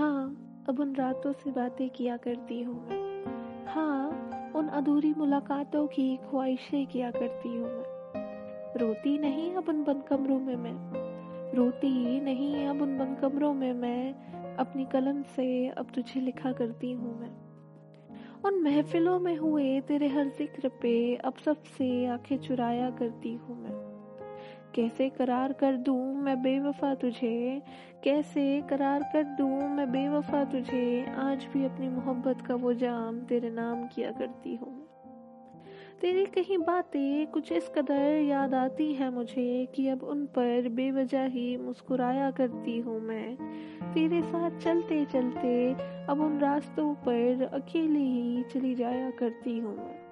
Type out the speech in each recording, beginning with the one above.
अब उन रातों से बातें किया करती हूँ मैं। हाँ उन अधूरी मुलाकातों की ख्वाहिशें किया करती हूँ मैं। रोती नहीं अब उन बंद कमरों में मैं। रोती नहीं अब उन बंद कमरों में मैं। अपनी कलम से अब तुझे लिखा करती हूँ मैं। उन महफिलों में हुए तेरे हर ज़िक्र पे अब सबसे आँखें चुराया करती हूँ मैं। कैसे करार कर दूँ मैं बेवफा तुझे? कैसे करार कर दूँ मैं बेवफा तुझे? आज भी अपनी मोहब्बत का वो जाम तेरे नाम किया करती हूँ। तेरी कहीं बातें कुछ इस कदर याद आती है मुझे कि अब उन पर बेवजह ही मुस्कुराया करती हूँ मैं। तेरे साथ चलते चलते अब उन रास्तों पर अकेली ही चली जाया करती हूँ मैं।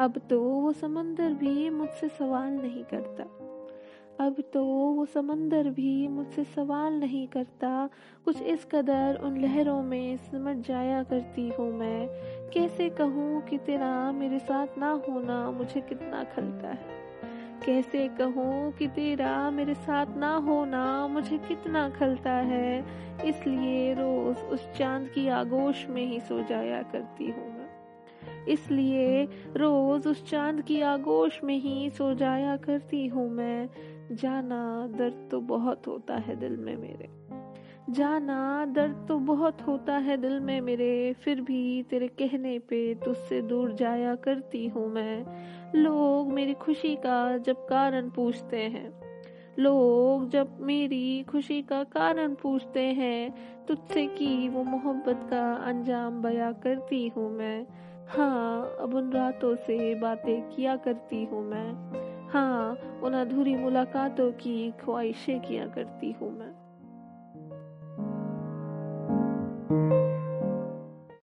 अब तो वो समंदर भी मुझसे सवाल नहीं करता। अब तो वो समंदर भी मुझसे सवाल नहीं करता। कुछ इस कदर उन लहरों में सिमट जाया करती हूँ मैं। कैसे कहूँ कि तेरा मेरे साथ ना होना मुझे कितना खलता है। कैसे कहूँ कि तेरा मेरे साथ ना होना मुझे कितना खलता है। इसलिए रोज उस चाँद की आगोश में ही सो जाया करती हूँ मैं। इसलिए रोज उस चाँद की आगोश में ही सो जाया करती हूँ मैं। जाना दर्द तो बहुत होता है दिल में मेरे। जाना दर्द तो बहुत होता है दिल में मेरे। फिर भी तेरे कहने पे तुझसे दूर जाया करती हूँ मैं। लोग मेरी खुशी का जब कारण पूछते हैं। लोग जब मेरी खुशी का कारण पूछते हैं, तुझसे की वो मोहब्बत का अंजाम बया करती हूँ मैं। हाँ अब उन रातों से बातें किया करती हूँ मैं। हाँ उन अधूरी मुलाकातों की ख्वाहिशें किया करती हूँ मैं।